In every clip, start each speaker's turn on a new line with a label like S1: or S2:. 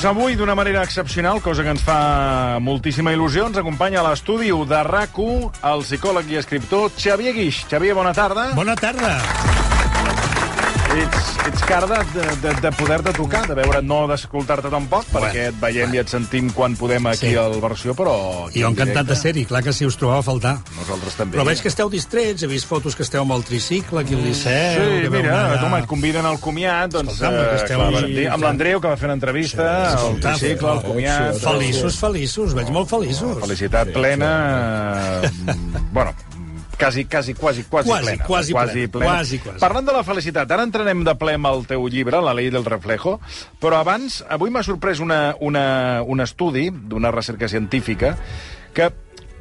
S1: Doncs avui, d'una manera excepcional, cosa que ens fa moltíssima il·lusió, ens acompanya a l'estudi de rac el psicòleg i escriptor Xavier Guix. Xavier, bona tarda.
S2: Bona tarda.
S1: Ets, ets car de, de, de poder-te tocar, de veure, no d'escoltar-te tampoc, perquè et veiem i et sentim quan podem aquí
S2: Sí.
S1: al versió, però... aquí
S2: Jo
S1: en
S2: encantat de ser-hi, clar que sí, us trobava a faltar.
S1: Nosaltres també.
S2: Però veig que esteu distrets, he vist fotos que esteu amb el tricicle, aquí al Liceu...
S1: Sí,
S2: que
S1: mira,
S2: anar-
S1: home, et conviden al comiat, doncs,
S2: Escolta'm, que
S1: eh,
S2: esteu
S1: clar,
S2: ahí,
S1: amb l'Andreu, que va fer una entrevista,
S2: Sí,
S1: el
S2: escolta,
S1: tricicle, el comiat...
S2: Feliços, feliços, veig molt feliços.
S1: Felicitat plena... eh, bueno, quasi, quasi, quasi, quasi,
S2: Quasi,
S1: plena.
S2: quasi plena, quasi, quasi.
S1: Parlant de la felicitat, ara entrenem de ple amb el teu llibre, La ley del reflejo, però abans, avui m'ha sorprès una, una, un estudi d'una recerca científica que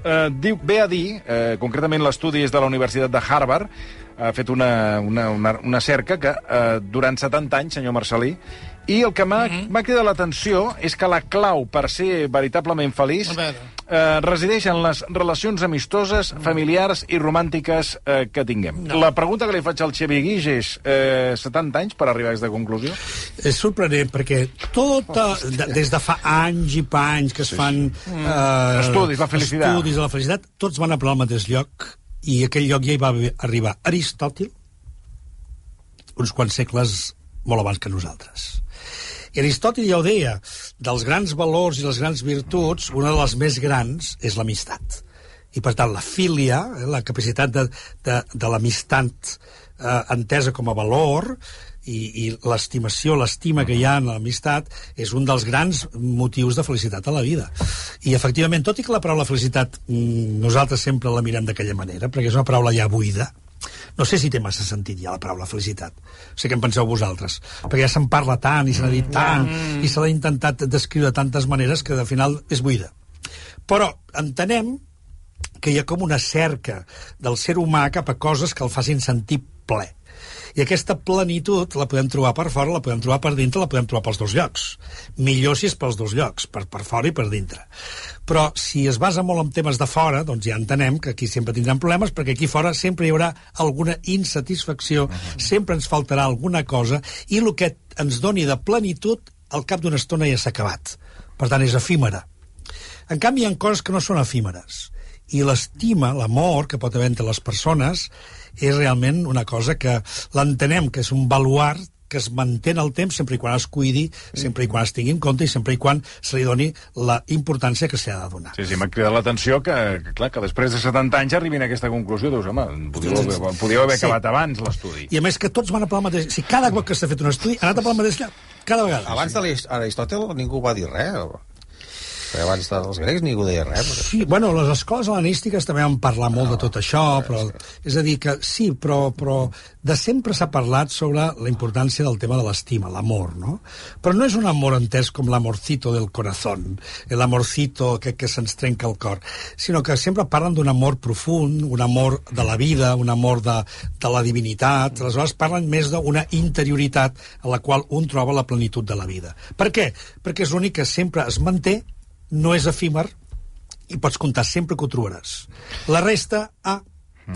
S1: eh, diu, ve a dir, eh, concretament l'estudi és de la Universitat de Harvard, ha fet una, una, una, una cerca que eh, durant 70 anys, senyor Marcelí, i el que m'ha
S2: Mhm.
S1: m'ha cridat l'atenció és que la clau per ser veritablement feliç eh, resideix en les relacions amistoses, familiars i romàntiques eh, que tinguem.
S2: No.
S1: La pregunta que li faig al Xavier Guix és eh, 70 anys per arribar a aquesta conclusió?
S2: És sorprenent, perquè tota, de, des de fa anys i panys que es fan... Eh,
S1: Estudis, la felicitat.
S2: Estudis de la felicitat, tots van a al mateix lloc, i aquell lloc ja hi va arribar Aristòtil, uns quants segles molt abans que nosaltres. I Aristòtil ja ho deia, dels grans valors i les grans virtuts, una de les més grans és l'amistat. I, per tant, la filia, eh, la capacitat de, de, de l'amistat eh, entesa com a valor, i, i l'estimació, l'estima que hi ha en l'amistat és un dels grans motius de felicitat a la vida. I, efectivament, tot i que la paraula felicitat mm, nosaltres sempre la mirem d'aquella manera, perquè és una paraula ja buida, no sé si té massa sentit ja la paraula felicitat. Sé què en penseu vosaltres. Perquè ja se'n parla tant i se n'ha dit tant i se l'ha intentat descriure de tantes maneres que al final és buida. Però entenem que hi ha com una cerca del ser humà cap a coses que el facin sentir ple. I aquesta plenitud la podem trobar per fora, la podem trobar per dintre, la podem trobar pels dos llocs. Millor si és pels dos llocs, per, per fora i per dintre. Però si es basa molt en temes de fora, doncs ja entenem que aquí sempre tindrem problemes, perquè aquí fora sempre hi haurà alguna insatisfacció, sempre ens faltarà alguna cosa, i el que ens doni de plenitud, al cap d'una estona ja s'ha acabat. Per tant, és efímera. En canvi, hi ha coses que no són efímeres. I l'estima, l'amor que pot haver entre les persones, és realment una cosa que l'entenem, que és un baluart que es manté en el temps sempre i quan es cuidi, sempre i quan es tingui en compte i sempre i quan se li doni la importància que s'ha de donar.
S1: Sí, sí, m'ha cridat l'atenció que, que, clar, que després de 70 anys arribin a aquesta conclusió. Dius, home, podíeu, haver- podíeu haver
S2: Sí.
S1: acabat abans l'estudi.
S2: I a més que tots van a pel mateix... Si cada cop que s'ha fet un estudi ha anat a pel mateix lloc, cada vegada.
S3: Abans de l'Aristòtel ningú va dir res. Però abans dels grecs ningú deia res.
S2: Sí, bueno, les escoles hel·lenístiques també van parlar molt de tot això, però, és a dir, que sí, però, però de sempre s'ha parlat sobre la importància del tema de l'estima, l'amor, no? Però no és un amor entès com l'amorcito del corazón, l'amorcito que, que se'ns trenca el cor, sinó que sempre parlen d'un amor profund, un amor de la vida, un amor de, de la divinitat, aleshores parlen més d'una interioritat en la qual un troba la plenitud de la vida. Per què? Perquè és l'únic que sempre es manté, no és efímer, i pots comptar sempre que ho trobaràs. La resta, A,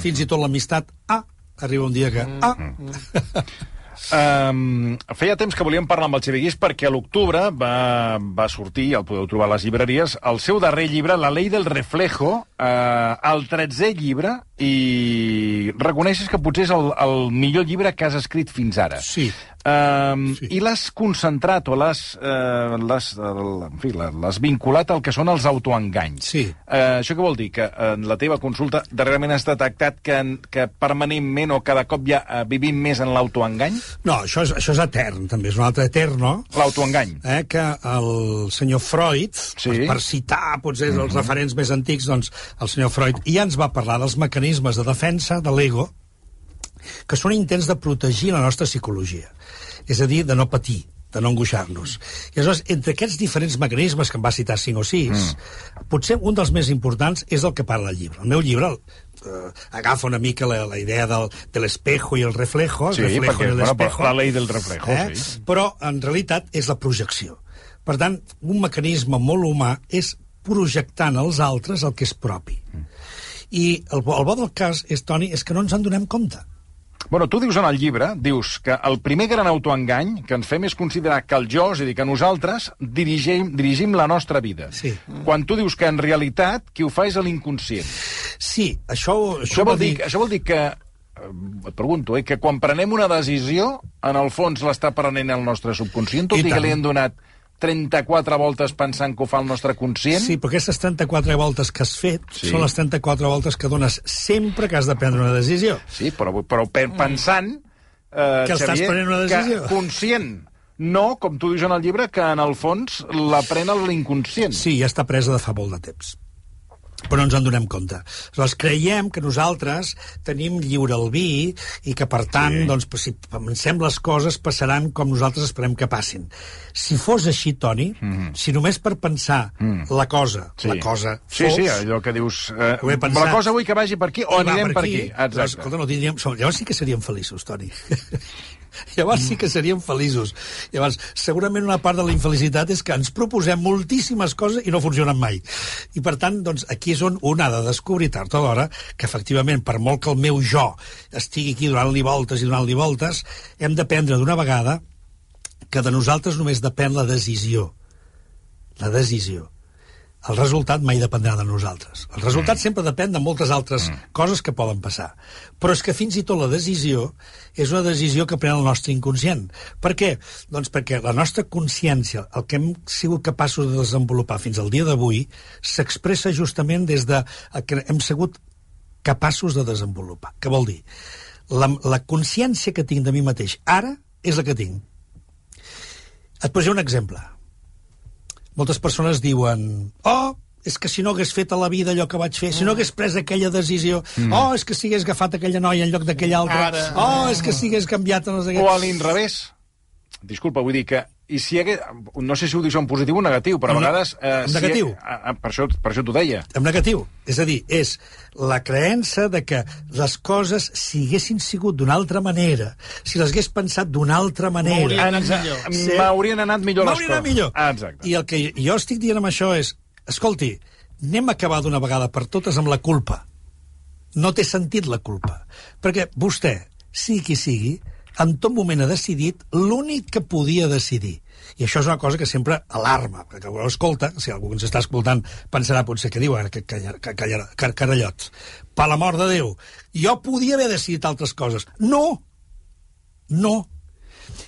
S2: fins i tot l'amistat, A, arriba un dia que A.
S1: Um, feia temps que volíem parlar amb el Xavier Guix perquè a l'octubre va, va sortir, el podeu trobar a les llibreries, el seu darrer llibre, La ley del reflejo, uh, el 13è llibre, i reconeixes que potser és el, el millor llibre que has escrit fins ara.
S2: Sí.
S1: Um,
S2: Sí.
S1: I l'has concentrat o l'has uh, l'has el- en fi, vinculat al que són els autoenganys.
S2: Sí.
S1: Uh, això què vol dir? Que en la teva consulta darrerament has detectat que, que permanentment o cada cop ja uh, vivim més en l'autoengany?
S2: No, això és, això és etern, també, és un altre eterno,
S1: L'autoengany.
S2: eh, que el senyor Freud,
S1: Sí.
S2: per, per citar potser els referents més antics, doncs el senyor Freud ja ens va parlar dels mecanismes de defensa de l'ego, que són intents de protegir la nostra psicologia. És a dir, de no patir, de no angoixar-nos. I aleshores, entre aquests diferents mecanismes, que em va citar 5 o 6, mm. potser un dels més importants és el que parla el llibre. El meu llibre eh, agafa una mica la, la idea del, de l'espejo i el reflejo, el
S1: Sí,
S2: reflejo
S1: perquè bueno, però
S2: l'espejo.
S1: la ley del reflejo,
S2: eh?
S1: sí.
S2: Però, en realitat, és la projecció. Per tant, un mecanisme molt humà és projectar en els altres el que és propi. I el, el bo del cas és, Toni, és que no ens en donem compte.
S1: Bueno, tu dius en el llibre, dius que el primer gran autoengany que ens fem és considerar que el jo, és a dir, que nosaltres dirigim, dirigim la nostra vida.
S2: Sí.
S1: Quan tu dius que en realitat qui ho fa és l'inconscient.
S2: Sí, això, això,
S1: Això vol, dir, això vol dir que, eh, et pregunto, eh, que quan prenem una decisió, en el fons l'està prenent el nostre subconscient, tot
S2: I
S1: i, que li hem donat 34 voltes pensant que ho fa el nostre conscient?
S2: Sí, però aquestes 34 voltes que has fet
S1: Sí.
S2: són les 34 voltes que dones sempre que has de prendre una decisió.
S1: Sí, però, però pe- pensant... Eh,
S2: Que estàs
S1: Xavier,
S2: prenent una decisió.
S1: Que conscient. No, com tu dius en el llibre, que en el fons la pren l'inconscient.
S2: Sí, ja està presa de fa molt de temps. Però no ens en donem compte. Aleshores, creiem que nosaltres tenim lliure albir i que, per tant, sí. doncs, si pensem les coses passaran com nosaltres esperem que passin. Si fos així, Toni, mm -hmm. si només per pensar mm. la cosa,
S1: Sí.
S2: la cosa
S1: Sí,
S2: fos...
S1: sí, allò que dius... Eh,
S2: Ho he pensat.
S1: la cosa vull que vagi per aquí o anirem per aquí.
S2: Llavors,
S1: Exacte.
S2: escolta, no tindríem... Llavors sí que seríem feliços, Toni. Llavors sí que seríem feliços. Llavors, segurament una part de la infelicitat és que ens proposem moltíssimes coses i no funcionen mai. I, per tant, doncs, aquí és on un ha de descobrir tard o d'hora que, efectivament, per molt que el meu jo estigui aquí donant-li voltes i donant-li voltes, hem d'aprendre d'una vegada que de nosaltres només depèn la decisió. La decisió. El resultat mai dependrà de nosaltres. El resultat mm. sempre depèn de moltes altres mm. coses que poden passar. Però és que fins i tot la decisió és una decisió que pren el nostre inconscient. Per què? Doncs perquè la nostra consciència, el que hem sigut capaços de desenvolupar fins al dia d'avui, s'expressa justament des de que hem sigut capaços de desenvolupar. Què vol dir? La, la consciència que tinc de mi mateix ara és la que tinc. Et posaré un exemple moltes persones diuen oh, és que si no hagués fet a la vida allò que vaig fer, si no hagués pres aquella decisió, mm. oh, és que si hagués agafat aquella noia en lloc d'aquella altra,
S3: Ara.
S2: oh, és que si hagués canviat... No sé.
S1: O a l'inrevés. Disculpa, vull dir que... I si hagués, no sé si ho dius en positiu o negatiu, però a vegades... Eh,
S2: en negatiu.
S1: Si, a, a, per, això, per això t'ho deia.
S2: En negatiu. És a dir, és la creença de que les coses, si haguessin sigut d'una altra manera, si les hagués pensat d'una altra manera...
S3: M'haurien anat millor.
S1: M'haurien anat millor les
S2: M'haurien
S1: coses.
S2: anat millor.
S1: Ah, exacte.
S2: I el que jo estic dient amb això és, escolti, anem a acabar d'una vegada per totes amb la culpa. No té sentit la culpa. Perquè vostè, sigui qui sigui, en tot moment ha decidit l'únic que podia decidir. I això és una cosa que sempre alarma, perquè algú escolta, si algú ens està escoltant pensarà potser que diu que, que, carallots. Per l'amor de Déu, jo podia haver decidit altres coses. No! No!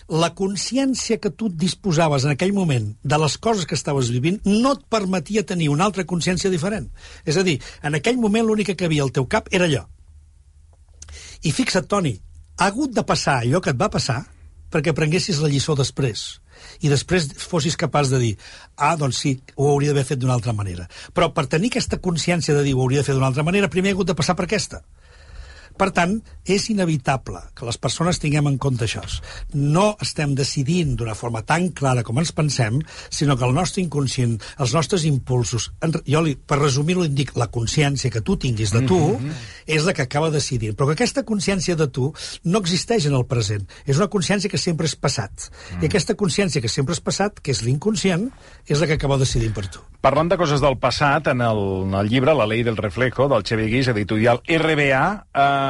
S2: la consciència que tu disposaves en aquell moment de les coses que estaves vivint no et permetia tenir una altra consciència diferent. És a dir, en aquell moment l'única que havia al teu cap era allò. I fixa't, Toni, ha hagut de passar allò que et va passar perquè prenguessis la lliçó després i després fossis capaç de dir ah, doncs sí, ho hauria d'haver fet d'una altra manera. Però per tenir aquesta consciència de dir ho hauria de fer d'una altra manera, primer he hagut de passar per aquesta. Per tant, és inevitable que les persones tinguem en compte això. No estem decidint d'una forma tan clara com ens pensem, sinó que el nostre inconscient, els nostres impulsos, en, jo li, per resumir-ho dic, la consciència que tu tinguis de tu mm -hmm. és la que acaba decidint. Però que aquesta consciència de tu no existeix en el present. És una consciència que sempre és passat. Mm. I aquesta consciència que sempre és passat, que és l'inconscient, és la que acaba decidint per tu.
S1: Parlant de coses del passat, en el, en el llibre La ley del reflejo, del Xavier Guix, editorial RBA, eh,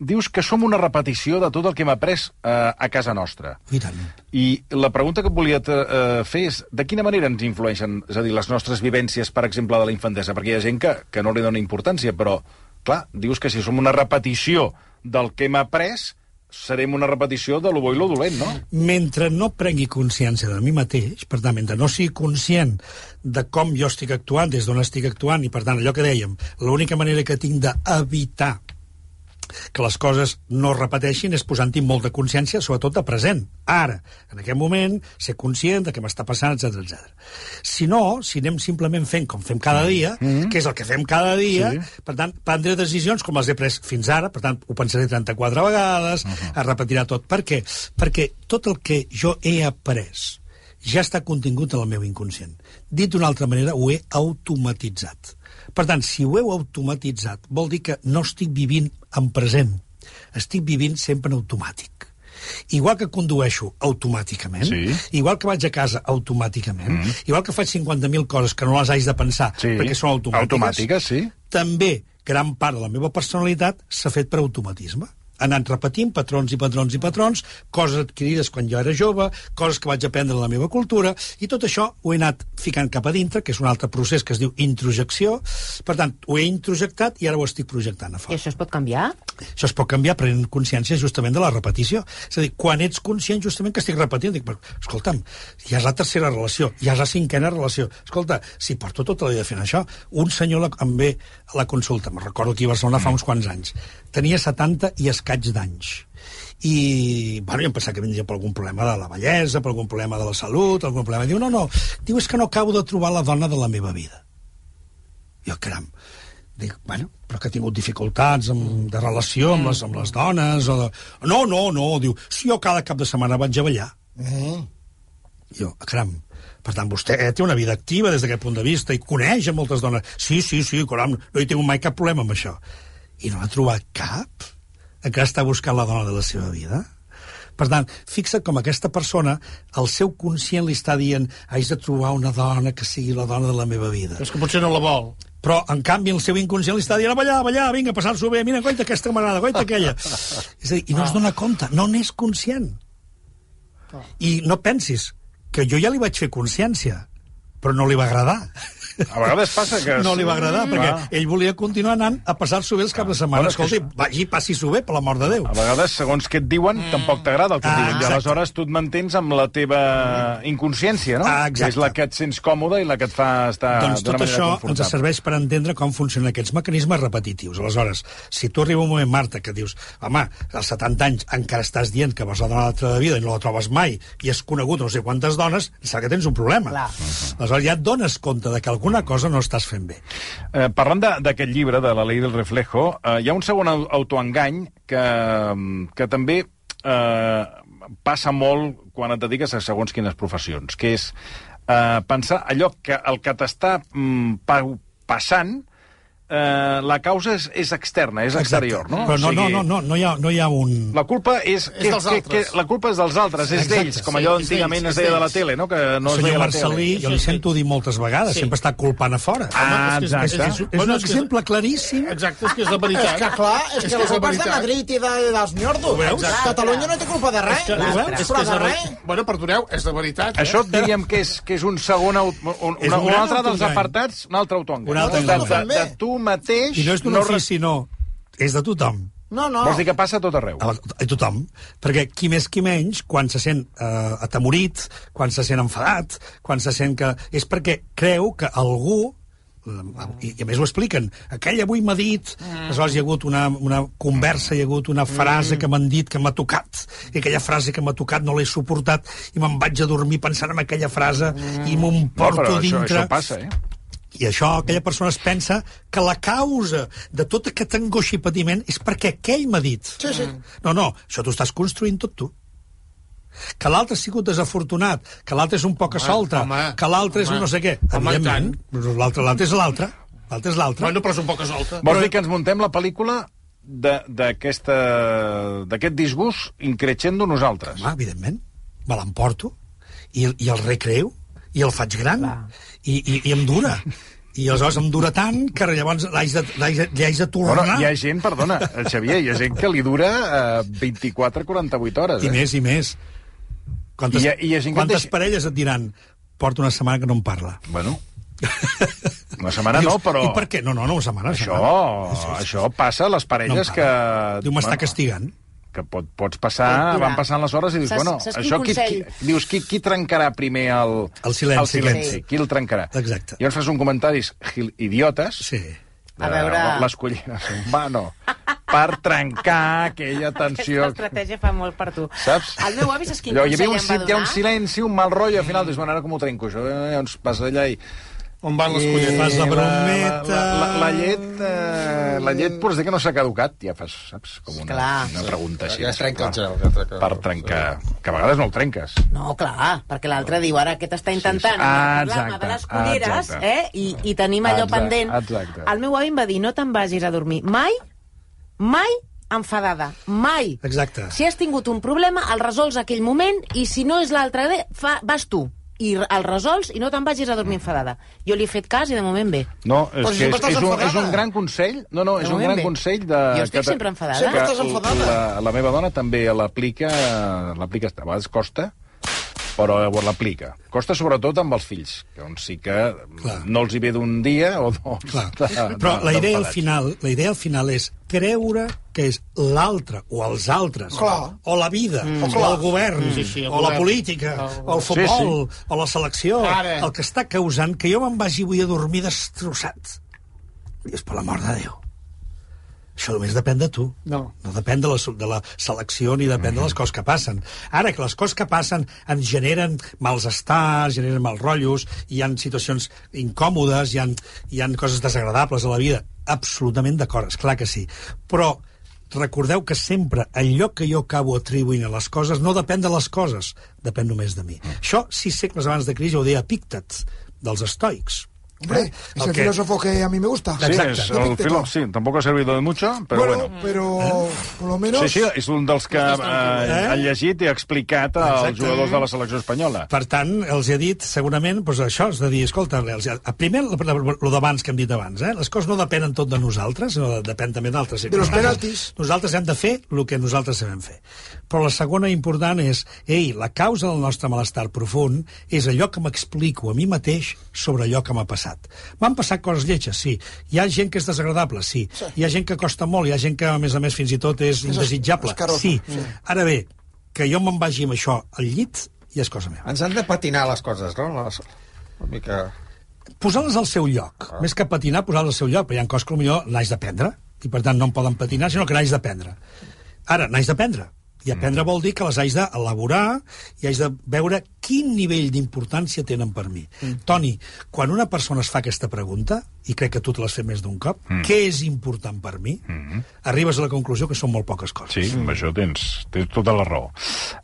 S1: dius que som una repetició de tot el que hem après eh, a casa nostra.
S2: I tant.
S1: I la pregunta que et volia eh, fer és de quina manera ens influeixen, és a dir, les nostres vivències, per exemple, de la infantesa? Perquè hi ha gent que, que no li dona importància, però, clar, dius que si som una repetició del que hem après, serem una repetició de lo bo i lo dolent, no?
S2: mentre no prengui consciència de mi mateix, per tant, mentre no sigui conscient de com jo estic actuant, des d'on estic actuant, i per tant, allò que dèiem, l'única manera que tinc d'evitar que les coses no es repeteixin és posant-hi molta consciència, sobretot de present, ara, en aquest moment, ser conscient de què m'està passant, etc etc. Si no, si anem simplement fent com fem cada dia, mm -hmm. que és el que fem cada dia,
S1: sí.
S2: per tant, prendré decisions com les he pres fins ara, per tant, ho pensaré 34 vegades, uh -huh. es repetirà tot. Per què? Perquè tot el que jo he après ja està contingut en el meu inconscient. Dit d'una altra manera, ho he automatitzat. Per tant, si ho heu automatitzat, vol dir que no estic vivint en present. Estic vivint sempre en automàtic. Igual que condueixo automàticament,
S1: Sí.
S2: igual que vaig a casa automàticament, mm. igual que faig 50.000 coses que no les haig de pensar
S1: Sí.
S2: perquè són automàtiques,
S1: Automàtiques, sí.
S2: també gran part de la meva personalitat s'ha fet per automatisme. Anant repetint patrons i patrons i patrons, coses adquirides quan jo era jove, coses que vaig aprendre de la meva cultura, i tot això ho he anat ficant cap a dintre, que és un altre procés que es diu introjecció. Per tant, ho he introjectat i ara ho estic projectant a
S4: I
S2: fora.
S4: això es pot canviar?
S2: Això es pot canviar prenent consciència justament de la repetició. És a dir, quan ets conscient justament que estic repetint, dic, però, escolta'm, ja és la tercera relació, ja és la cinquena relació. Escolta, si porto tota la vida fent això, un senyor la- em ve a la consulta, me'n recordo aquí a Barcelona fa uns quants anys, tenia 70 i escaig d'anys i, bueno, jo em pensava que vindria per algun problema de la bellesa, per algun problema de la salut, algun problema... Diu, no, no, diu, és que no acabo de trobar la dona de la meva vida. Jo, caram, dic, bueno, però que ha tingut dificultats amb, de relació amb les, amb les dones, o de... No, no, no, diu, si jo cada cap de setmana vaig a ballar.
S5: Eh?
S2: Jo, caram, per tant, vostè té una vida activa des d'aquest punt de vista i coneix a moltes dones. Sí, sí, sí, caram, no hi tinc mai cap problema amb això. I no ha trobat cap? Encara està buscant la dona de la seva vida? Per tant, fixa't com aquesta persona, el seu conscient li està dient haig de trobar una dona que sigui la dona de la meva vida.
S5: És que potser no la vol.
S2: Però, en canvi, el seu inconscient li està dient a ballar, a ballar, vinga, passar-s'ho bé, mira, goita aquesta m'agrada, goita aquella. És a dir, i no es dona compte, no n'és conscient. I no pensis que jo ja li vaig fer consciència, però no li va agradar.
S1: A vegades passa que...
S2: No li va agradar, perquè
S1: Clar.
S2: ell volia continuar anant a passar-s'ho bé els caps de setmana.
S1: Bueno, és que
S2: vagi, passi-s'ho bé, per l'amor de Déu.
S1: A vegades, segons què et diuen, tampoc t'agrada el que et
S2: Ah,
S1: diuen. I
S2: exacte.
S1: aleshores tu et mantens amb la teva inconsciència, no?
S2: Ah,
S1: Que és la que et sents còmode i la que et fa estar
S2: doncs
S1: d'una
S2: tot
S1: manera
S2: això ens serveix per entendre com funcionen aquests mecanismes repetitius. Aleshores, si tu arriba un moment, Marta, que dius home, als 70 anys encara estàs dient que vas a donar l'altra vida i no la trobes mai i has conegut no sé quantes dones, sap que tens un problema.
S4: Clar.
S2: Aleshores ja et dones compte de que alguna cosa no estàs fent bé.
S1: Eh, parlant d'aquest llibre, de la llei del reflejo, eh, hi ha un segon au- autoengany que, mm, que també eh, passa molt quan et dediques a segons quines professions, que és eh, pensar allò que el que t'està mm, pa passant eh, la causa és, és externa, és exterior, no?
S2: Però no,
S1: O
S2: no,
S1: sigui,
S2: no, no, no, hi ha, no hi ha un...
S1: La culpa és...
S5: És dels altres.
S1: la culpa és dels altres, és d'ells, com
S5: sí,
S1: allò
S5: és
S1: antigament
S5: d'ells,
S1: es deia de la tele, no? Que no es
S2: senyor Marcelí,
S1: tele.
S2: jo li sento dir moltes vegades,
S5: Sí.
S2: sempre està culpant a fora.
S5: Home, és que és- és- és-
S2: És un
S5: que
S2: exemple claríssim.
S5: Exacte, és que és la veritat.
S6: És que, clar, és, que la
S5: la
S6: culpa és de. Madrid i de, dels ñordos.
S2: veus?
S6: Catalunya no té culpa de res.
S5: És que, és que és
S6: de res.
S5: Bueno, perdoneu, és la veritat. Eh?
S1: Això diríem que és, que és un segon... Un,
S2: un
S1: un
S2: gran
S1: altre dels apartats, un altre autoengany.
S2: Un altre
S1: de, de, de, de tu mateix...
S2: I no és d'un
S1: no
S2: ofici, no. És de tothom.
S6: No, no.
S1: Vols dir que passa a tot arreu?
S2: A, a tothom. Perquè qui més qui menys, quan se sent eh, atemorit, quan se sent enfadat, quan se sent que... És perquè creu que algú i, i a més ho expliquen. Aquell avui m'ha dit... Mm. Aleshores hi ha hagut una, una conversa, hi ha hagut una frase que m'han dit que m'ha tocat, i aquella frase que m'ha tocat no l'he suportat, i me'n vaig a dormir pensant en aquella frase, i m'ho
S1: No,
S2: porto
S1: això,
S2: dintre...
S1: això passa, eh?
S2: I això, aquella persona es pensa que la causa de tot aquest angoix i patiment és perquè aquell m'ha dit.
S6: Sí, sí.
S2: No, no, això t'ho estàs construint tot tu. Que l'altre ha sigut desafortunat, que l'altre és un poc a solta,
S5: home,
S2: que l'altre és
S5: home,
S2: un no sé què.
S5: home,
S2: Evidentment, l'altre l'altre és l'altre. L'altre és l'altre.
S5: Bueno, però és un poc solta.
S1: Vols dir que ens muntem la pel·lícula de- d'aquesta- d'aquest disgust increixendo nosaltres?
S2: Home, evidentment. Me l'emporto i, i el recreo i el faig gran i, i, i em dura. I aleshores em dura tant que llavors l'haig de, de, de tornar.
S1: Bueno, hi ha gent, perdona, el Xavier, hi ha gent que li dura eh, 24-48 hores,
S2: I
S1: eh?
S2: més, i més. Quantes,
S1: I hi ha- i hi ha gent que
S2: quantes
S1: deixa-
S2: parelles et diran porta una setmana que no em parla?
S1: Bueno, una setmana
S2: Dius,
S1: no, però...
S2: I per què? No, no, no, una setmana.
S1: Això,
S2: setmana.
S1: això passa a les
S2: No
S1: parelles que...
S2: parla. Diu, m'està
S1: bueno,
S2: castigant.
S1: Que pot, pots passar, van passant les hores i dius,
S4: Saps-
S1: bueno,
S4: saps
S1: això qui, qui, dius, qui, qui trencarà primer el,
S2: El silenci,
S1: el silenci?
S4: aquest.
S1: Qui el trencarà?
S2: Exacte.
S1: I llavors fas un comentaris idiotes,
S2: Sí.
S4: A veure-
S1: les collines, va, no, per trencar aquella tensió.
S4: Aquesta estratègia fa molt per tu.
S1: Saps?
S4: El meu avi saps quin
S1: Allò, hi havia
S4: consell
S1: un,
S4: em va
S1: si- hi ha un silenci, un mal rotllo, al final dius, bueno, ara com ho trenco, això? Eh, Llavors vas allà i...
S5: On van les colletes?
S2: Fas la
S1: la,
S2: brometa.
S1: la, la, la llet, eh, la llet pots dir que no s'ha caducat, ja fas, saps? Com una,
S4: Clar.
S1: una pregunta així.
S3: Ja es trenca el gel. Ja trenca,
S1: Per trencar, que a vegades no el trenques.
S4: No, clar, perquè l'altre diu ara aquest està intentant
S1: Sí, sí. Ah,
S4: programa
S1: exacte,
S4: de les culleres
S1: exacte.
S4: eh? I, i tenim allò
S1: Exacte,
S4: pendent.
S1: exacte.
S4: El meu avi em va dir, no te'n vagis a dormir mai, mai enfadada, mai.
S2: Exacte.
S4: Si has tingut un problema, el resols aquell moment i si no és l'altre, de- fa, vas tu. I el resols i no te'n vagis a dormir enfadada. Jo li he fet cas i de moment bé.
S1: No, és
S6: Però si
S1: que és, és, un, és un gran consell. No, no,
S4: De
S1: és un gran
S4: bé.
S1: consell de...
S4: Jo estic
S1: que
S4: sempre enfadada.
S6: Sempre
S1: que
S6: estàs enfadada.
S1: La, la meva dona també l'aplica, l'aplica, a vegades costa, però l'aplica. Costa sobretot amb els fills, que on sí que
S2: Clar.
S1: no els hi ve d'un dia o dos.
S2: Clar.
S1: de-
S2: Però
S1: de-
S2: la idea al final, la idea al final és creure que és l'altre, o els altres,
S6: Clar.
S2: o la vida,
S6: Mm.
S2: o
S6: Clar.
S2: el govern,
S5: Sí, sí, el
S2: o la
S5: govern.
S2: política,
S5: El-
S2: o el futbol, o la selecció,
S5: Ara.
S2: el que està causant que jo me'n vagi avui a dormir destrossat. I és per l'amor de Déu. Això només depèn de tu.
S5: No.
S2: No depèn de la, de la selecció ni depèn de les coses que passen. Ara que les coses que passen ens generen mals estars, generen mals rotllos, hi han situacions incòmodes, hi han, hi han coses desagradables a la vida. Absolutament d'acord, és clar que sí. Però recordeu que sempre allò que jo acabo atribuint a les coses no depèn de les coses, depèn només de mi. Això, sis segles abans de Cris, ja ho deia Epíctet, dels estoics.
S7: Hombre,
S2: Eh?
S7: es
S2: El
S7: el
S2: que-
S7: filósofo que a mí me gusta.
S1: Sí,
S2: Exacte.
S1: és el filo, sí, tampoc ha servido de mucho, però
S7: bueno,
S1: bueno.
S7: pero por lo menos...
S1: Sí, sí, és un dels que eh,
S2: Eh?
S1: ha llegit i ha explicat als
S2: Exacte.
S1: jugadors de la selecció espanyola.
S2: Per tant, els he dit, segurament, doncs això, és de dir, escolta, els, a- primer, el d'abans que hem dit abans, eh? les coses no depenen tot de nosaltres, sinó de, depèn també d'altres
S7: De los penaltis.
S2: Nosaltres hem de fer el que nosaltres sabem fer. Però la segona important és, ei, la causa del nostre malestar profund és allò que m'explico a mi mateix sobre allò que m'ha passat. Passat coses lletges, sí. Hi ha gent que és desagradable, sí. Hi ha gent que costa molt, hi ha gent que, a més a més, fins i tot és indesitjable.
S7: escarosa.
S2: Sí. Ara bé, que jo me'n vagi amb això al llit ja és cosa meva.
S3: Ens han de patinar les coses, no? Les, una mica...
S2: posar-les al seu lloc. Ah. Més que patinar, posar-les al seu lloc, perquè hi ha coses que potser naix d'aprendre, i per tant no en poden patinar, sinó que naix d'aprendre. Ara, naix d'aprendre. I aprendre vol dir que les haig d'elaborar i haig de veure quin nivell d'importància tenen per mi. Mm. Toni, quan una persona es fa aquesta pregunta, i crec que tu te l'has fet més d'un cop, mm. què és important per mi? Mm. Arribes a la conclusió que són molt poques coses.
S1: Sí, amb això tens, tens tota la raó.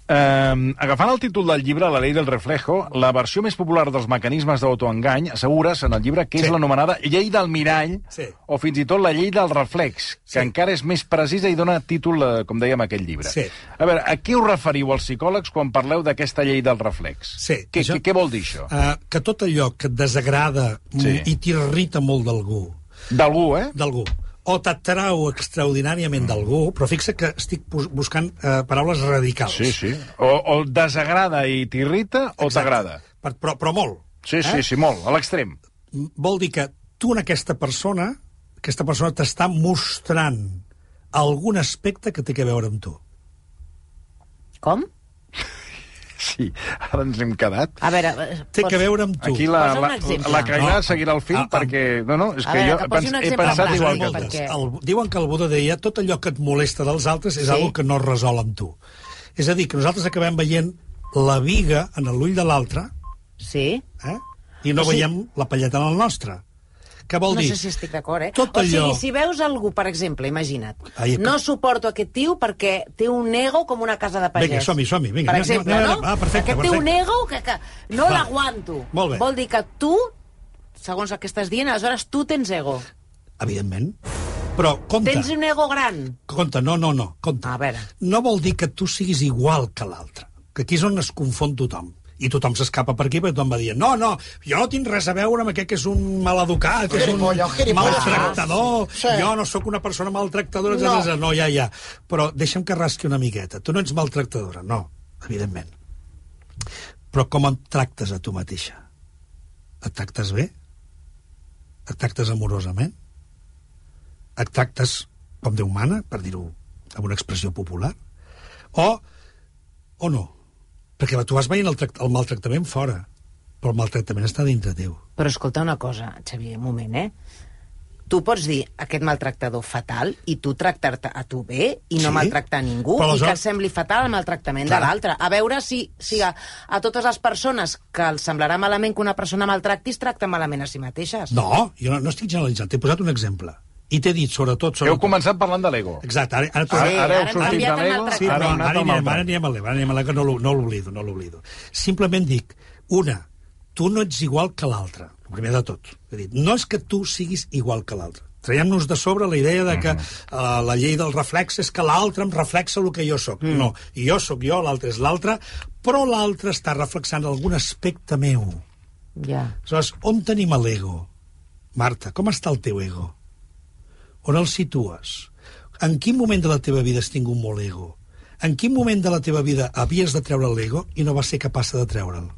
S1: Um, agafant el títol del llibre, La ley del reflejo, la versió més popular dels mecanismes d'autoengany assegures en el llibre que és
S2: Sí.
S1: l'anomenada llei del mirall,
S2: Sí.
S1: o fins i tot la llei del reflex, que
S2: Sí.
S1: encara és més precisa i dona títol, eh, com dèiem, a aquest llibre.
S2: Sí.
S1: A veure, a què us referiu els psicòlegs quan parleu d'aquesta llei del reflex?
S2: Sí,
S1: Què,
S2: això-
S1: què, vol dir això?
S2: Uh, que tot allò que et desagrada
S1: Sí.
S2: sí. i t'irrita molt d'algú,
S1: D'algú, eh?
S2: d'algú o t'atrau extraordinàriament d'algú, però fixa que estic bus- buscant eh, paraules radicals.
S1: Sí, sí. O, o et desagrada i t'irrita, o t'agrada.
S2: Per, però, però molt.
S1: Sí, sí,
S2: Eh?
S1: sí, molt, a l'extrem.
S2: Vol dir que tu en aquesta persona, aquesta persona t'està mostrant algun aspecte que té a veure amb tu.
S4: Com?
S1: Sí, ara ens hem quedat.
S4: A veure... eh,
S2: Té
S4: pots-
S2: que veure amb tu.
S1: Aquí la, la, la Cailà
S2: No,
S1: seguirà el fil
S2: ah, ah.
S1: perquè... No, no, és que
S4: veure,
S1: jo
S4: que
S1: pens, he pensat
S4: pràctic,
S1: igual que tu.
S2: moltes.
S4: perquè-
S2: El, diuen que el Buda deia tot allò que et molesta dels altres és
S4: Sí.
S2: sí. algo que no es resol amb tu. És a dir, que nosaltres acabem veient la viga en l'ull de l'altre
S4: Sí.
S2: eh? i no
S4: O sigui-
S2: veiem la palleta en el nostre. Què vol
S4: no
S2: dir?
S4: sé si estic d'acord, eh?
S2: Tot
S4: o
S2: allò...
S4: sigui, si veus algú, per exemple, imagina't,
S2: Ai, que-
S4: no suporto aquest tio perquè té un ego com una casa de pagès.
S2: Vinga, som-hi, som-hi, vinga,
S4: Per exemple,
S2: anem-
S4: no?
S2: anem- ah, perfecte,
S4: aquest té un
S2: perfecte.
S4: ego que, que no l'aguanto. Vol dir que tu, segons el que estàs dient, aleshores tu tens ego.
S2: Evidentment. Però, compte,
S4: Tens un ego gran.
S2: compte, no, no, no, compte.
S4: A veure.
S2: No vol dir que tu siguis igual que l'altre. Que aquí és on es confon tothom. I tothom s'escapa per aquí, perquè tothom va dir no, no, jo no tinc res a veure amb aquest que és un maleducat, que és un maltractador,
S6: Sí.
S2: jo no sóc una persona maltractadora,
S6: No.
S2: no. no, ja, ja. Però deixa'm que rasqui una miqueta. Tu no ets maltractadora, no, evidentment. Però com et tractes a tu mateixa? Et tractes bé? Et tractes amorosament? Et tractes com Déu mana, per dir-ho amb una expressió popular? O, o no? Perquè tu vas veient el, el maltractament fora, però el maltractament està dintre teu.
S4: Però escolta una cosa, Xavier, un moment, eh? Tu pots dir aquest maltractador fatal i tu tractar-te a tu bé i no
S2: Sí,
S4: maltractar ningú
S2: però
S4: i que sembli fatal el maltractament
S2: Clar.
S4: de l'altre. A veure si, si a, a totes les persones que els semblarà malament que una persona maltracti es tracta malament a si mateixes.
S2: No, jo no, no estic generalitzant, t'he posat un exemple. I t'he dit, sobretot...
S1: Heu
S2: sobretot
S1: començat parlant de l'ego.
S2: Exacte, ara, ara, ara,
S1: ara,
S4: ara
S1: heu sortit de l'ego,
S2: Sí,
S1: ara heu
S2: ara,
S1: al
S2: anirem, ara anirem a l'Eva, ara anirem a que no l'o- no l'oblido, no l'oblido. Simplement dic, una, tu no ets igual que l'altre, el primer de tot. Dir, no és que tu siguis igual que l'altre. Traiem-nos de sobre la idea de que uh, la llei del reflex és que l'altre em reflexa el que jo sóc. Mm. No, jo sóc jo, l'altre és l'altre, però l'altre està reflexant algun aspecte meu.
S4: Ja.
S2: Aleshores, on tenim l'ego? Marta, com està el teu ego? On el situes? En quin moment de la teva vida has tingut molt ego? En quin moment de la teva vida havies de treure l'ego i no vas ser capaç de treure'l?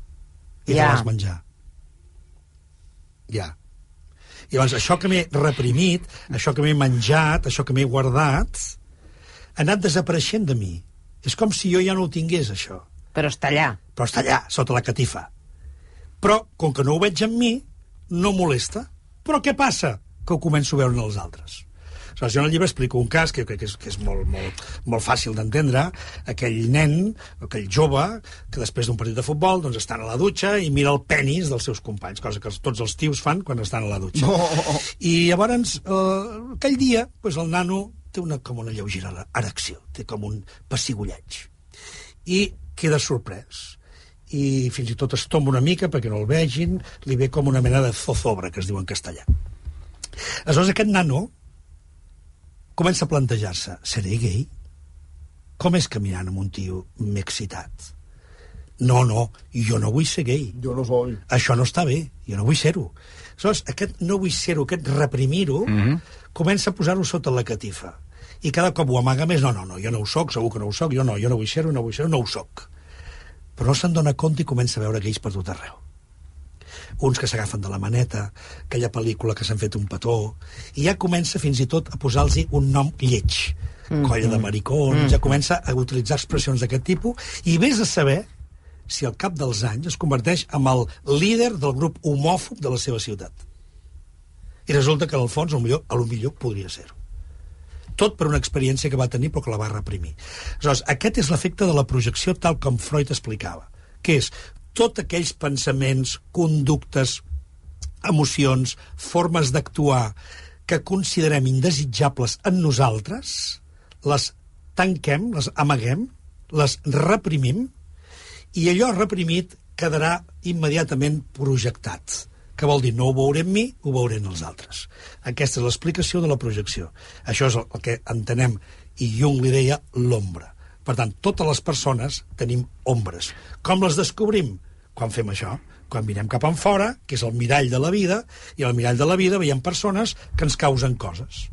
S2: I
S4: Ja.
S2: te vas menjar. Ja. I llavors, això que m'he reprimit, això que m'he menjat, això que m'he guardat, ha anat desapareixent de mi. És com si jo ja no ho tingués, això
S4: Però està allà.
S2: però està allà, sota la catifa. Però, com que no ho veig en mi, no molesta. Però què passa? Que ho començo a veure en els altres. Aleshores, jo en el llibre explico un cas que crec que és, que és molt, molt, molt fàcil d'entendre. Aquell nen, aquell jove, que després d'un partit de futbol doncs, estan a la dutxa i mira el penis dels seus companys, cosa que tots els tios fan quan estan a la dutxa. I llavors, eh, aquell dia, doncs, el nano té una, com una lleugera erecció, té com un pessigolleig i queda sorprès i fins i tot es tomba una mica perquè no el vegin, li ve com una mena de zozobra, que es diu en castellà. Aleshores, aquest nano comença a plantejar-se, seré gay? Com és que mirant amb un tio m'he excitat? No, no, jo no vull ser gay.
S7: Yo no soy.
S2: Això no està bé, jo no vull ser-ho. Aleshores, aquest no vull ser-ho, aquest reprimir-ho, mm -hmm. comença a posar-ho sota la catifa. I cada cop ho amaga més, no, no, no, jo no ho soc, segur que no ho soc, jo no, jo no vull ser-ho, no vull ser-ho, no ho soc. Però no se'n dona compte i comença a veure gais per tot arreu. Uns que s'agafen de la maneta, aquella pel·lícula que s'han fet un petó, i ja comença fins i tot a posar-los un nom lleig. Mm -hmm. Colla de maricons, mm -hmm. ja comença a utilitzar expressions d'aquest tipus, i vés a saber si al cap dels anys es converteix en el líder del grup homòfob de la seva ciutat. I resulta que, en el fons, millor, a lo millor podria ser-ho. Tot per una experiència que va tenir però que la va reprimir. Aleshores, aquest és l'efecte de la projecció tal com Freud explicava, que és tots aquells pensaments, conductes, emocions, formes d'actuar que considerem indesitjables en nosaltres, les tanquem, les amaguem, les reprimim, i allò reprimit quedarà immediatament projectat que vol dir no ho veuré en mi, ho veuré en els altres. Aquesta és l'explicació de la projecció. Això és el que entenem, i Jung li deia l'ombra. Per tant, totes les persones tenim ombres. Com les descobrim? Quan fem això? Quan mirem cap en fora, que és el mirall de la vida, i al mirall de la vida veiem persones que ens causen coses.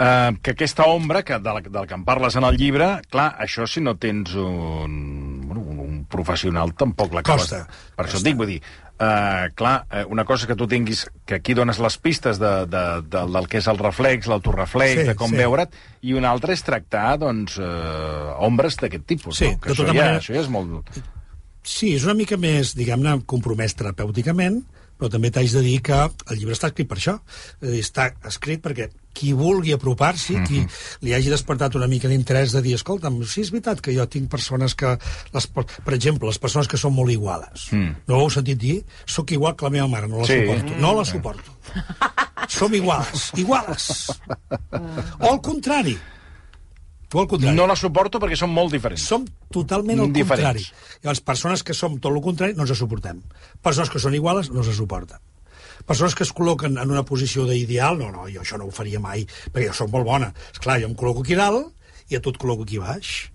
S1: Uh, que aquesta ombra, que del, del que em parles en el llibre, clar, això si no tens un, bueno, un, un professional tampoc l'acabes...
S2: Costa,
S1: Per això et dic, vull dir, uh, clar, uh, una cosa que tu tinguis, que aquí dones les pistes de, de, de, del que és el reflex, l'autoreflex,
S2: Sí,
S1: de com
S2: sí.
S1: veure't, i una altra és tractar, doncs, uh, ombres d'aquest tipus,
S2: Sí,
S1: no? Que
S2: de
S1: això,
S2: tota
S1: ja,
S2: manera-
S1: això ja és molt...
S2: Sí, és una mica més, diguem-ne, compromès terapèuticament, però també t'haig de dir que el llibre està escrit per això. Està escrit perquè qui vulgui apropar-s'hi, qui li hagi despertat una mica d'interès de dir, escolta'm, sí, és veritat que jo tinc persones que... Les, per exemple, les persones que són molt iguales. Mm. No ho heu sentit dir? Sóc igual que la meva mare, no la
S1: Sí.
S2: suporto. No la suporto. Som iguals, iguales. O al contrari. O al contrari.
S1: No la suporto perquè són molt diferents.
S2: Som totalment al
S1: Diferents.
S2: contrari. Llavors, persones que som tot el contrari no ens suportem. Persones que són iguales no se suporten. Persones que es col·loquen en una posició d'ideal, no, no, jo això no ho faria mai, perquè jo sóc molt bona. És clar, jo em col·loco aquí dalt i a tu et col·loco aquí baix.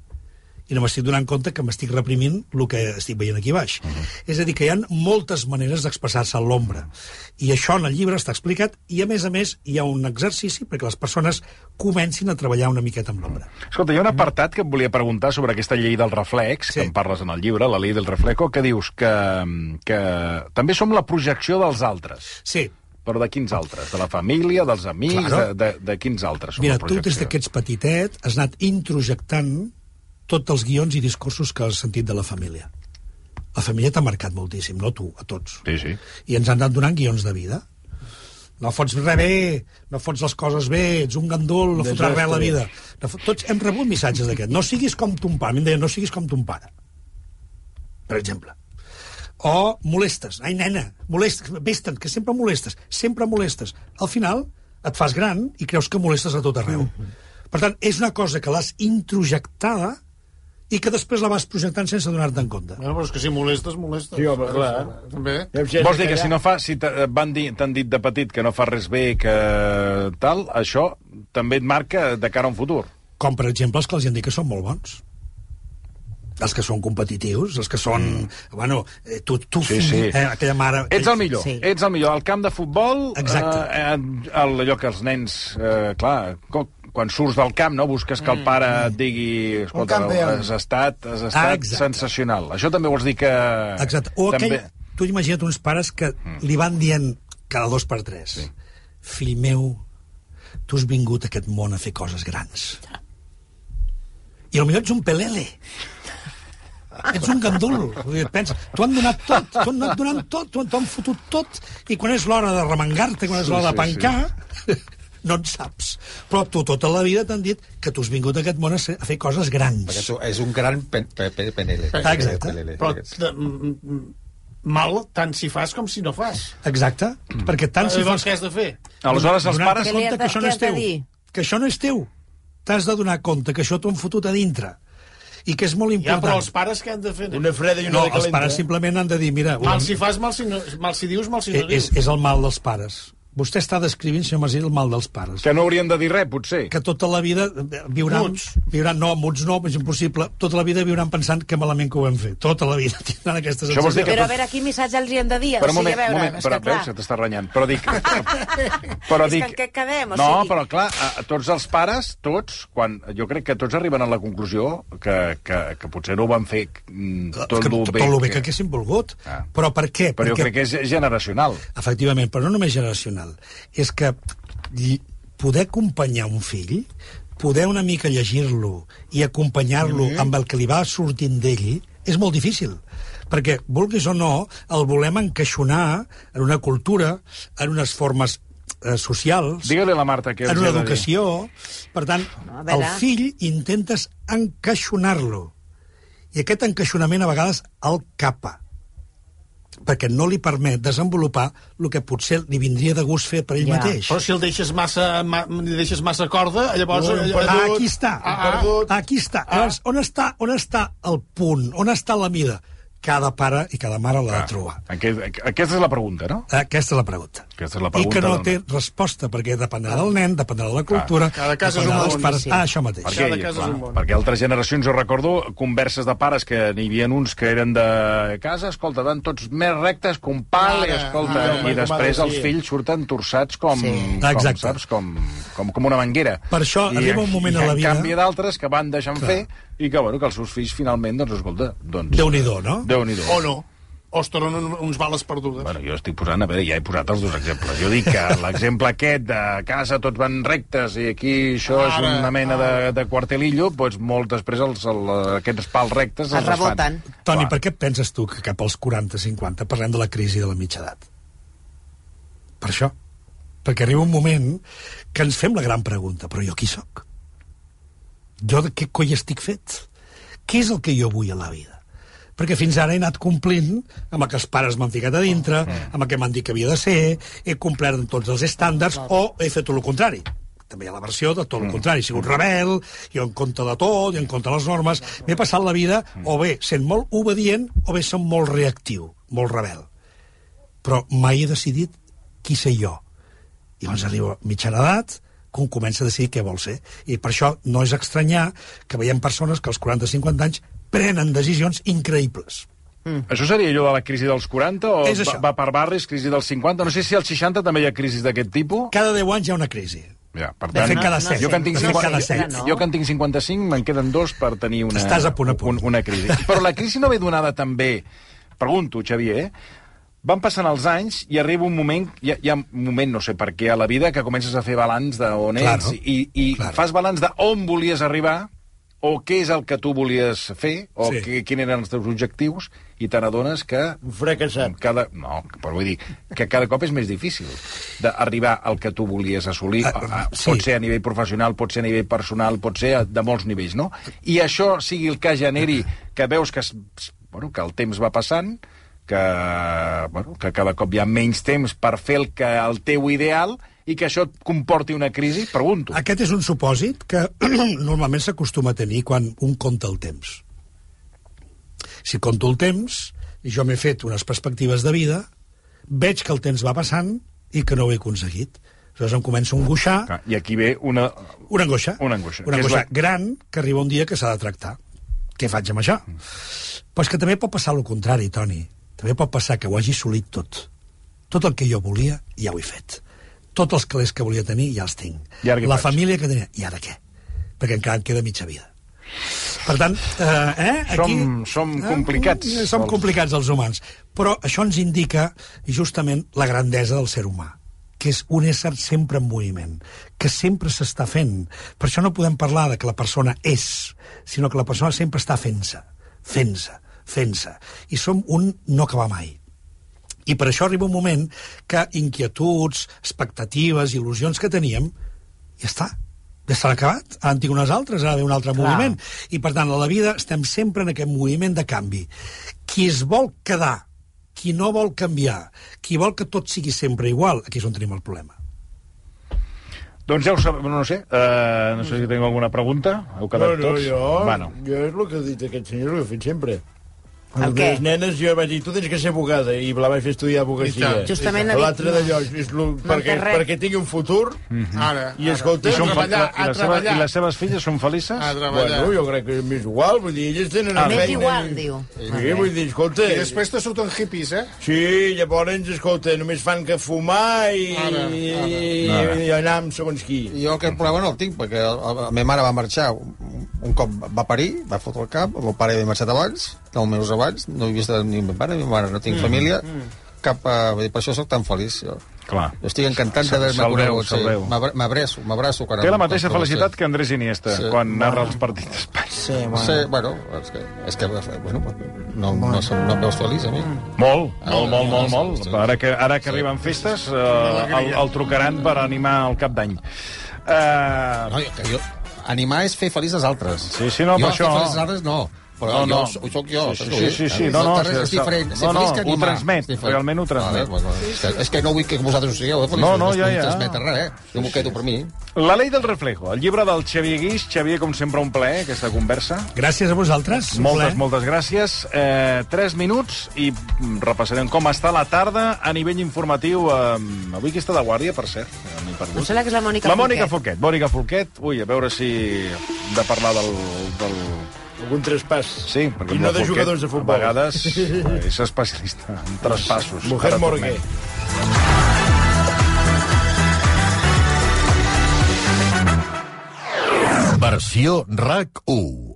S2: I no m'estic donant compte que m'estic reprimint el que estic veient aquí baix. Uh -huh. És a dir, que hi ha moltes maneres d'expressar-se a l'ombra. I això en el llibre està explicat, i a més a més hi ha un exercici perquè les persones comencin a treballar una miqueta amb l'ombra.
S1: Escolta, hi ha un apartat que et volia preguntar sobre aquesta llei del reflex,
S2: Sí.
S1: que en parles en el llibre, la llei del reflejo, que dius que, que també som la projecció dels altres.
S2: Sí,
S1: Però de quins altres? De la família, dels amics,
S2: Claro.
S1: de, de, de quins altres
S2: Mira, tu des que ets petitet has anat introjectant tots els guions i discursos que has sentit de la família. La família t'ha marcat moltíssim, no tu, a tots.
S1: Sí, sí.
S2: I ens han anat donant guions de vida. No fots res bé, no fots les coses bé, ets un gandul, no fotràs res a la vida. No fot... Tots hem rebut missatges d'aquest. No siguis com ton pare. A mi em deien, no siguis com ton pare. Per exemple. O molestes. Ai, nena, molestes. Vés-te'n, que sempre molestes. Sempre molestes. Al final, et fas gran i creus que molestes a tot arreu. Per tant, és una cosa que l'has introjectada i que després la vas projectant sense donar-te en compte.
S5: Bueno, però és que si molestes, molestes.
S8: Sí, home, clar.
S5: També.
S1: Vols dir que si no fa, si dir- t'han dit de petit que no fa res bé, que tal, això també et marca de cara a un futur.
S2: Com, per exemple, els que els han dit que són molt bons. Els que són competitius, els que són... Bueno, eh, tu, tu
S1: Sí,
S2: fill,
S1: sí.
S2: Eh, aquella mare...
S1: Ets el millor,
S4: Sí.
S1: ets el millor. Al camp de futbol,
S2: Exacte.
S1: eh, eh, allò que els nens, eh, clar, co- quan surts del camp, no, busques que el pare et digui escolta, has estat, has estat
S2: Ah, exacte.
S1: sensacional. Això també vols dir que...
S2: Exacte. O
S1: també...
S2: aquell... Tu imagina't uns pares que li van dient cada dos per tres sí. fill meu, tu has vingut a aquest món a fer coses grans. I potser ets un pelele. Ets un gandul. Et pensa, t'ho han donat tot, t'ho han anat donant tot, t'ho han- fotut tot, i quan és l'hora de remengar-te, quan és
S1: Sí,
S2: l'hora
S1: sí,
S2: de pencar, no en saps. Però tu tota la vida t'han dit que tu has vingut a aquest món a, ser, a fer coses grans.
S3: Perquè tu és un gran pen, pe, pe, penele.
S2: Exacte.
S3: Penele.
S5: Però de, mm, mm, mal tant si fas com si no fas.
S2: Exacte, perquè tant si fas...
S5: què has de fer?
S1: Aleshores, els pares...
S4: De-
S2: que això no és teu. Que això no és teu. T'has de donar compte que això t'ho han fotut a dintre. I que és molt
S5: Ja,
S2: important.
S5: però els pares què han de fer?
S8: Una freda i una
S2: No,
S8: de
S2: els
S8: calenta.
S2: pares simplement han de dir, mira,
S5: Mal si fas, mal si, no, mal si dius, mal si no
S2: és,
S5: dius.
S2: és el mal dels pares. Vostè està descrivint, senyor Masí, el mal dels pares.
S1: Que no haurien de dir res, potser.
S2: que tota la vida viuran...
S5: Muts.
S2: viuran no, muts no, és impossible. Tota la vida viuran pensant que malament que ho hem fet. Tota la vida tindran aquesta sensació.
S1: que
S4: Però a
S1: tot-
S4: veure, quin missatge els hi hem de dir?
S1: Però
S4: o
S1: un
S4: sigui,
S1: moment,
S4: a veure,
S1: moment, però
S4: que, clar,
S1: veus, se t'està renyant. Però dic... però
S4: És que
S1: dic...
S4: en què quedem? O
S1: no,
S4: sigui-
S1: però clar, a, a tots els pares, tots, quan, jo crec que tots arriben a la conclusió que, que, que potser no ho van fer mm, tot
S2: que,
S1: el
S2: tot
S1: bé.
S2: el bé que haguessin volgut.
S1: Ah.
S2: Però per què?
S1: Però jo
S2: Perquè-
S1: crec que és generacional.
S2: Efectivament, però no només generacional. És que poder acompanyar un fill, poder una mica llegir-lo i acompanyar-lo
S1: Mm-hmm.
S2: amb el que li va sortint d'ell, és molt difícil. Perquè, vulguis o no, el volem encaixonar en una cultura, en unes formes eh, socials,
S1: Digue-li a la Marta què
S2: en una educació. Per tant, el fill intentes encaixonar-lo. I aquest encaixonament a vegades el capa perquè no li permet desenvolupar el que potser li vindria de gust fer per ell
S4: Ja.
S2: mateix.
S5: Però si el deixes massa, ma, li deixes massa corda, llavors...
S8: Un
S5: eh,
S8: perdut.
S2: Ah, aquí està.
S5: Ah, ah.
S2: Aquí està. Llavors, on està, on està el punt? On està la mida? Cada pare i cada mare l'ha de trobar.
S1: Aquest, aquesta és la pregunta, no?
S2: Aquesta és la pregunta.
S1: Aquesta és la
S2: I que
S1: pregunta
S2: no té
S1: nen.
S2: resposta, perquè dependrà del nen, dependrà de la cultura,
S5: Cada cas és un
S2: dels
S5: món,
S2: pares.
S4: sí.
S2: Ah, això mateix.
S1: Perquè,
S5: Cada cas és un món.
S1: perquè altres generacions, jo recordo converses de pares que n'hi havia uns que eren de casa, escolta, van tots més rectes que un pal,
S5: Mare,
S1: i, escolta,
S8: mare,
S1: i després els fills surten torçats com,
S4: Sí.
S1: com
S2: Exacte.
S1: saps, com, com, com una manguera.
S2: Per això
S1: I,
S2: arriba un moment
S1: i,
S2: a la vida-
S1: En canvi d'altres que van deixant
S2: Clar.
S1: fer i que, bueno, que els seus fills finalment, doncs, escolta, doncs...
S2: Déu-n'hi-do, no?
S1: Déu-n'hi-do.
S5: O no. O es tornen un- uns bales perdudes.
S1: Bueno, jo estic posant, a veure, ja he posat els dos exemples. Jo dic que l'exemple aquest de casa tots van rectes i aquí això és
S5: Ara,
S1: una mena de, de quartelillo, doncs molt després els, el, aquests pals rectes
S4: Es
S1: els desfan.
S4: reboten.
S2: Toni,
S1: Clar.
S2: per què penses tu que cap als 40-50 parlem de la crisi de la mitja edat? Per això. Perquè arriba un moment que ens fem la gran pregunta, però jo qui sóc? Jo de què coi estic fet? Què és el que jo vull a la vida? Perquè fins ara he anat complint amb el que els pares m'han ficat a dintre, amb el que m'han dit que havia de ser, he complert amb tots els estàndards, o he fet tot el contrari. També hi ha la versió de tot el contrari. He sigut rebel, jo en compte de tot, i en compte de les normes. M'he passat la vida o bé sent molt obedient o bé sent molt reactiu, molt rebel. Però mai he decidit qui sé jo. I llavors arriba a mitjana edat, comença a decidir què vol ser. I per això no és estranyar que veiem persones que als 40-50 anys prenen decisions increïbles.
S1: Això seria allò de la crisi dels 40 o
S2: És
S1: va,
S2: això.
S1: va per barris, crisi dels 50? No sé si als 60 també hi ha crisis d'aquest tipus.
S2: Cada 10 anys hi ha una crisi.
S1: Ja, per
S2: De fet, cada
S4: no
S2: set.
S1: jo que en tinc
S2: De fet,
S1: 50,
S2: cada
S1: jo,
S2: set.
S4: no.
S1: jo que en tinc 55, me'n queden dos per tenir una,
S2: Estàs a punt a punt.
S1: Un, una crisi. Però la crisi no ve donada també... Pregunto, Xavier, eh? Van passant els anys i arriba un moment, hi ha, hi ha un moment, no sé per què, a la vida, que comences a fer balanç d'on
S2: Claro,
S1: ets i, i
S2: claro.
S1: fas balanç d'on volies arribar o què és el que tu volies fer o
S2: Sí.
S1: sí. quins eren els teus objectius i te n'adones que
S8: Un fracassat.
S1: cada, no, però vull dir que cada cop és més difícil d'arribar al que tu volies assolir.
S2: Ah,
S1: Ah, ah,
S2: sí.
S1: Pot ser a nivell professional, pot ser a nivell personal, pot ser a- de molts nivells, no? I això sigui el que generi que veus que, bueno, que el temps va passant, que, bueno, que cada cop hi ha menys temps per fer el, que, el teu ideal i que això et comporti una crisi, pregunto.
S2: Aquest és un supòsit que normalment s'acostuma a tenir quan un compta el temps. Si compto el temps, i jo m'he fet unes perspectives de vida, veig que el temps va passant i que no ho he aconseguit. Aleshores em començo a angoixar,
S1: Clar, I aquí ve una...
S2: una angoixa.
S1: Una angoixa,
S2: Una angoixa
S1: la-
S2: gran que arriba un dia que s'ha de tractar. Què faig amb això? Mm. Però és que també pot passar el contrari, Toni. També pot passar que ho hagi assolit tot. Tot el que jo volia, ja ho he fet. Tots els calés que volia tenir, ja els tinc.
S1: I ara
S2: La
S1: faig?
S2: família que tenia, i ara què? Perquè encara em queda mitja vida. Per tant, eh, eh, aquí...
S1: Som- som complicats,
S2: Eh, som
S1: els-
S2: complicats els humans. Però això ens indica justament la grandesa del ser humà que és un ésser sempre en moviment, que sempre s'està fent. Per això no podem parlar de que la persona és, sinó que la persona sempre està fent-se, fent-se, fent-se. I som un no acabar mai. I per això arriba un moment que inquietuds, expectatives, il·lusions que teníem, ja està, ja s'han acabat. Ara en tinc unes altres, ara ve un altre
S4: Clar.
S2: moviment. I per tant, a la vida estem sempre en aquest moviment de canvi. Qui es vol quedar, qui no vol canviar, qui vol que tot sigui sempre igual, aquí és on tenim el problema.
S1: Doncs ja ho sabem, no sé, uh, no sé si teniu alguna pregunta. Heu quedat
S5: no, no,
S1: tots?
S5: jo,
S1: Bueno,
S5: jo és el que ha dit aquest senyor, el que he fet sempre.
S4: El què?
S5: les nenes jo vaig dir, tu tens que ser abogada, i la vaig fer estudiar abogacia.
S4: Justament ha dit,
S5: L'altre d'allò, és lo, perquè, perquè tingui un futur,
S8: Ara,
S5: i escolta,
S1: I, són,
S8: a treballar,
S1: i,
S8: a
S1: les seves. I les seves filles són felices?
S8: A treballar.
S5: bueno, jo crec que m'és igual, vull dir, elles tenen...
S1: Ah,
S5: una
S4: M'és
S5: feina
S4: igual,
S5: i-
S4: diu.
S5: Sí, vull dir, escolta...
S8: I després te surten hippies, eh?
S5: Sí, llavors, escolta, només fan que fumar i,
S8: Ara,
S5: i,
S1: Ara.
S5: i anar amb segons qui.
S3: Jo aquest problema no el tinc, perquè la, la meva mare va marxar, un, un cop va parir, va fotre el cap, el meu pare havia marxat abans, nou mesos abans, no he vist ni el meu pare ni la meva mare, no tinc família, cap, uh, vull dir, per això sóc tan feliç. Jo,
S1: Clar.
S3: jo estic encantat d'haver-me conegut. M'abra- M'abraço, m'abraço. quan
S1: Té la mateixa felicitat que Andrés Iniesta,
S3: Sí.
S1: quan narra els partits d'Espanya.
S6: Sí,
S3: Sí,
S6: bueno.
S3: bueno, és que, és que bueno, no, no, som, no em veus feliç, a mi.
S1: Molt, molt, molt, molt,
S3: sí,
S1: molt.
S3: sí.
S1: Ara que, ara que arriben festes, eh, el, el trucaran per animar el cap d'any. Eh,
S3: No, jo, que jo, animar és fer feliç als altres.
S1: Sí, sí, no,
S3: jo
S1: per això-
S3: fer feliç als altres no. Però
S1: No,
S3: no,
S1: no.
S3: jo ho soc jo.
S1: Sí, sí, sí, sí, no, no,
S3: és
S1: sí,
S3: diferent.
S1: no, no,
S3: que
S1: ho transmet, realment ho transmet.
S3: Vale, és, que, és que no vull que vosaltres ho sigueu, eh.
S1: No, no, ja, ja.
S3: transmetre res, eh? Jo m'ho quedo per mi.
S1: La ley del reflejo, el llibre del Xavier Guix. Xavier, com sempre, un plaer, aquesta conversa.
S2: Gràcies a vosaltres.
S1: Moltes,
S2: plaer.
S1: moltes gràcies. Eh, tres minuts i repassarem com està la tarda a nivell informatiu. Eh, avui qui està de guàrdia, per cert? Eh, M'he perdut.
S4: Em sembla que és la Mònica
S1: La Mònica
S4: Folquet.
S1: Folquet. Mònica Folquet. Ui, a veure si de parlar del... del...
S5: Algun traspàs.
S1: Sí, perquè
S5: I no de jugadors de futbol.
S1: A vegades és especialista en traspassos.
S5: Mujer Morguer.
S9: Versió RAC 1.